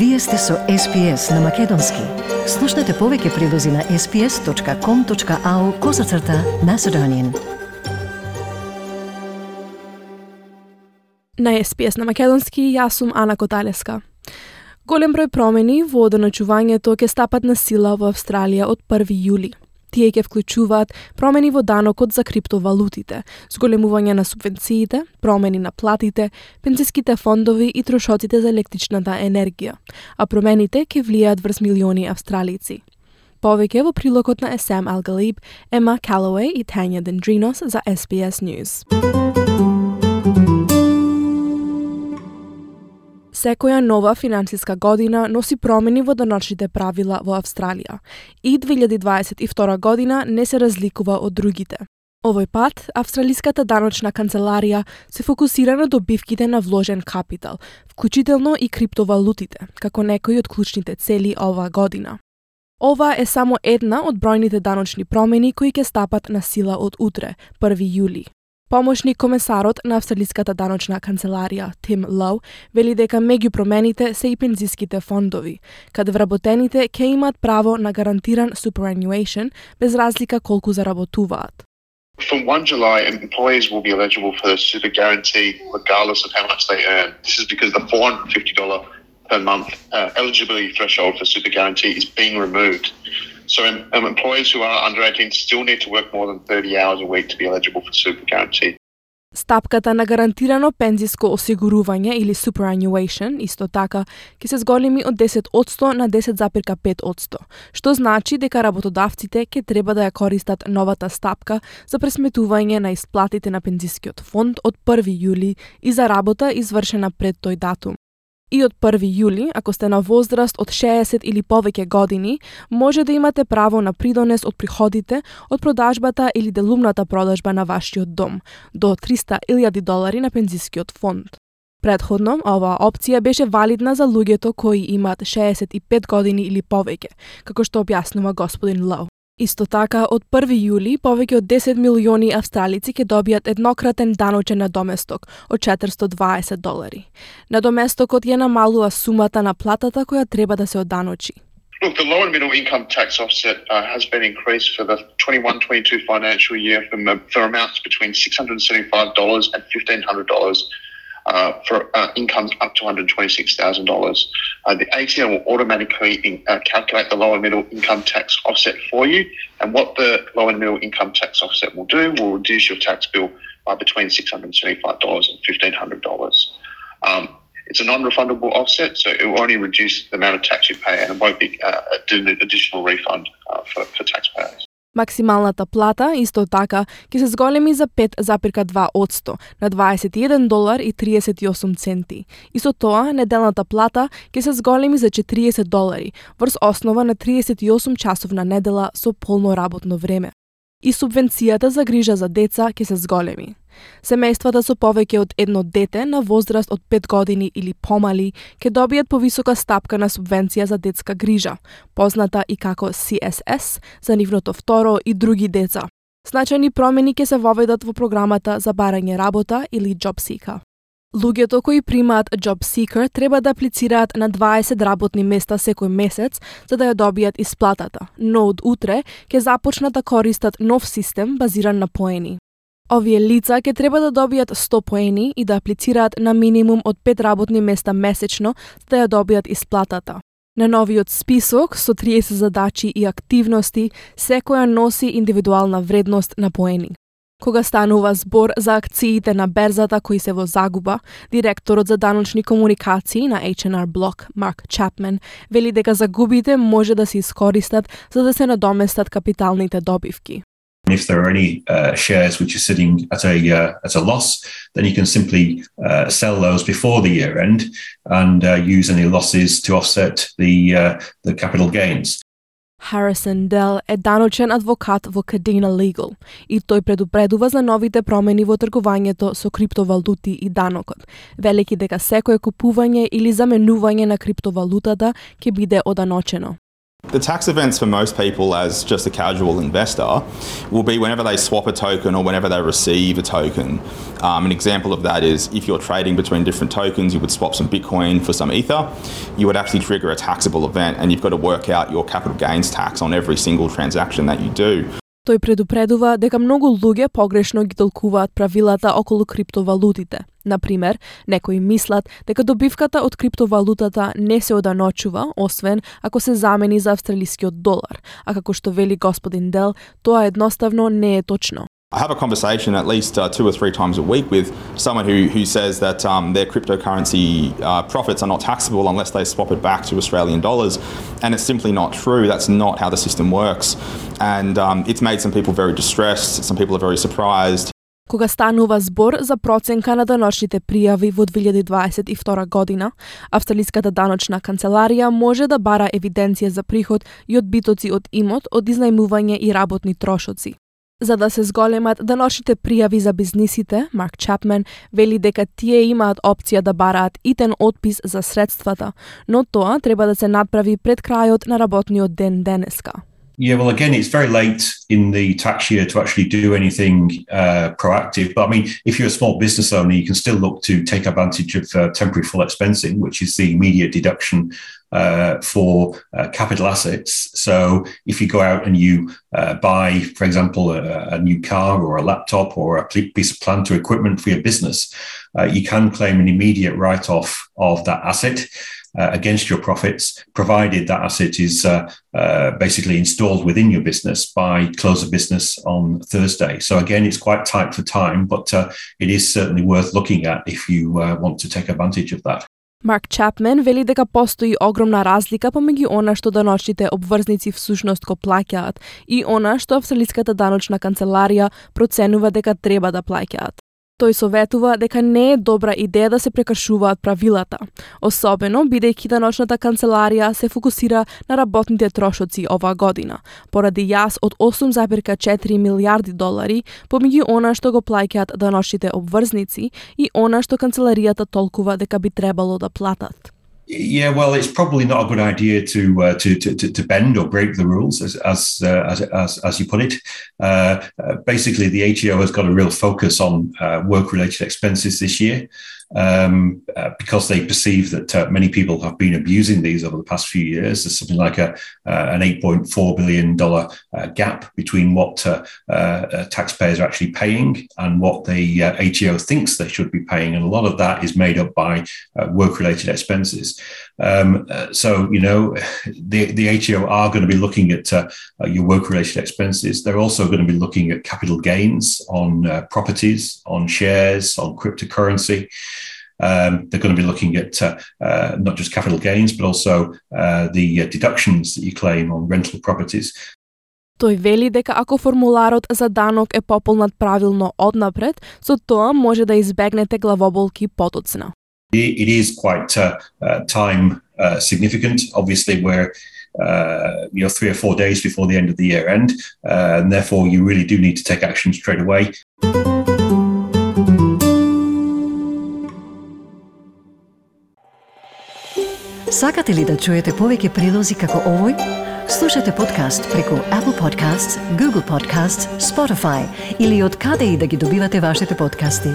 Вие сте со SPS на Македонски. Слушнете повеќе прилози на sps.com.au козацрта на Седонин. На SPS на Македонски, јас сум Ана Коталеска. Голем број промени во одоначувањето ќе стапат на сила во Австралија од 1 јули. Тие ќе вклучуваат промени во данокот за криптовалутите, зголемување на субвенциите, промени на платите, пензиските фондови и трошоците за електричната енергија, а промените ќе влијаат врз милиони австралици. Повеќе во прилогот на Есам Алгалиб, Ема Калауей и Тања Дендринос за SBS News. Секоја нова финансиска година носи промени во даночните правила во Австралија и 2022 година не се разликува од другите. Овој пат, Австралиската даночна канцеларија се фокусира на добивките на вложен капитал, вклучително и криптовалутите, како некои од клучните цели оваа година. Ова е само една од бројните даночни промени кои ќе стапат на сила од утре, 1 јули. Помошник комесарот на Австралиската даночна канцеларија Тим Лоу вели дека меѓу промените се и пензиските фондови, каде вработените ќе имаат право на гарантиран superannuation без разлика колку заработуваат. From 1 July, employees will be eligible for the super guarantee regardless of how much they earn. This is because the $450 per month uh, eligibility threshold for super guarantee is being removed. So um, employers who are under 18 still need to work more than 30 hours a week to be eligible for super guarantee. Стапката на гарантирано пензиско осигурување или superannuation исто така ќе се зголеми од 10% на 10,5%, што значи дека работодавците ќе треба да ја користат новата стапка за пресметување на исплатите на пензискиот фонд од 1 јули и за работа извршена пред тој датум. И од 1 јули, ако сте на возраст од 60 или повеќе години, може да имате право на придонес од приходите од продажбата или делумната продажба на вашиот дом, до 300.000 долари на пензискиот фонд. Предходно, оваа опција беше валидна за луѓето кои имаат 65 години или повеќе, како што објаснува господин Лоу. Исто така, од 1 јули повеќе од 10 милиони австралици ќе добијат еднократен даночен надоместок од 420 долари. Надоместокот ја намалува сумата на платата која треба да се оданочи. Look, the low and middle income tax offset uh, has been increased for the 21-22 financial year from, for amounts between $675 and $1,500 uh, for uh, incomes up to $126,000. Uh, the ATO will automatically in, uh, calculate the lower middle income tax offset for you. And what the lower middle income tax offset will do will reduce your tax bill by between $675 and $1,500. Um, it's a non-refundable offset, so it will only reduce the amount of tax you pay and it won't be uh, an additional refund uh, for, for taxpayers. Максималната плата исто така ќе се зголеми за 5,2% на 21 долар и 38 центи. И со тоа неделната плата ќе се зголеми за 40 долари врз основа на 38 часовна недела со полно работно време и субвенцијата за грижа за деца ќе се зголеми. Семејствата со повеќе од едно дете на возраст од 5 години или помали ќе добијат повисока стапка на субвенција за детска грижа, позната и како CSS за нивното второ и други деца. Значајни промени ќе се воведат во програмата за барање работа или Job Seeker. Луѓето кои примаат Job Seeker треба да аплицираат на 20 работни места секој месец за да ја добијат исплатата, но од утре ќе започнат да користат нов систем базиран на поени. Овие лица ќе треба да добијат 100 поени и да аплицираат на минимум од 5 работни места месечно за да ја добијат исплатата. На новиот список со 30 задачи и активности, секоја носи индивидуална вредност на поени. Кога станува збор за акциите на берзата кои се во загуба, директорот за даночни комуникации на H&R Block, Марк Чапмен, вели дека загубите може да се искористат за да се надоместат капиталните добивки. And If there are any uh, shares which are sitting at a uh, at a loss, then you can simply uh, sell those before the year end and uh, use any losses to offset the uh, the capital gains. Harrison Dell е даночен адвокат во Cadena Legal и тој предупредува за новите промени во тргувањето со криптовалути и данокот, велики дека секое купување или заменување на криптовалутата ќе биде оданочено. The tax events for most people, as just a casual investor, will be whenever they swap a token or whenever they receive a token. Um, an example of that is if you're trading between different tokens, you would swap some Bitcoin for some Ether, you would actually trigger a taxable event and you've got to work out your capital gains tax on every single transaction that you do. Тој предупредува дека многу луѓе погрешно ги толкуваат правилата околу криптовалутите. Например, некои мислат дека добивката од криптовалутата не се оданочува, освен ако се замени за австралискиот долар, а како што вели господин Дел, тоа едноставно не е точно. I have a conversation at least uh, two or three times a week with someone who, who says that um, their cryptocurrency uh, profits are not taxable unless they swap it back to Australian dollars. And it's simply not true. That's not how the system works. And um, it's made some people very distressed. Some people are very surprised. Кога станува збор за проценка на даночните пријави во 2022 година, Австралиската даночна канцеларија може да бара евиденција за приход и одбитоци од имот од изнајмување и работни трошоци. За да се зголемат даночните пријави за бизнисите, Марк Чапмен вели дека тие имаат опција да бараат итен отпис за средствата, но тоа треба да се надправи пред крајот на работниот ден денеска. Yeah, well, again, it's very late in the tax year to actually do anything uh, proactive. But I mean, if you're a small business owner, you can still look to take advantage of uh, temporary full expensing, which is the immediate deduction uh, for uh, capital assets. So if you go out and you uh, buy, for example, a, a, new car or a laptop or a piece of plant or equipment for your business, uh, you can claim an immediate write off of that asset uh, against your profits, provided that asset is uh, basically installed within your business by close of business on Thursday. So again, it's quite tight for time, but it is certainly worth looking at if you want to take advantage of that. Марк Чапмен вели дека постои огромна разлика помеѓу она што даночните обврзници всушност го плаќаат и она што Австралиската даночна канцеларија проценува дека треба да плаќаат. Тој советува дека не е добра идеја да се прекршуваат правилата, особено бидејќи даночната канцеларија се фокусира на работните трошоци оваа година, поради јас од 8,4 милиарди долари помеѓу она што го плаќаат даночните обврзници и она што канцеларијата толкува дека би требало да платат. Yeah, well, it's probably not a good idea to uh, to, to, to bend or break the rules, as as uh, as, as, as, you put it. Uh, uh basically, the ATO has got a real focus on uh, work-related expenses this year um, uh, because they perceive that uh, many people have been abusing these over the past few years. There's something like a uh, an 8.4 billion dollar uh, gap between what uh, uh, taxpayers are actually paying and what the ATO thinks they should be paying, and a lot of that is made up by work-related expenses. Um, so you know, the the ATO are going to be looking at your work-related expenses. They're also going to be looking at capital gains on properties, on shares, on cryptocurrency. Um, they're going to be looking at uh, uh, not just capital gains, but also uh, the uh, deductions that you claim on rental properties. Тој вели дека ако формуларот за данок е пополнат правилно однапред, со тоа може да избегнете главоболки потоцна. It is quite uh, uh, time uh, significant. Obviously, we're uh, you know three or four days before the end of the year end, uh, and therefore you really do need to take action straight away. Сакате ли да чуете повеќе прилози како овој? Слушате подкаст преку Apple Podcasts, Google Podcasts, Spotify или од каде и да ги добивате вашите подкасти.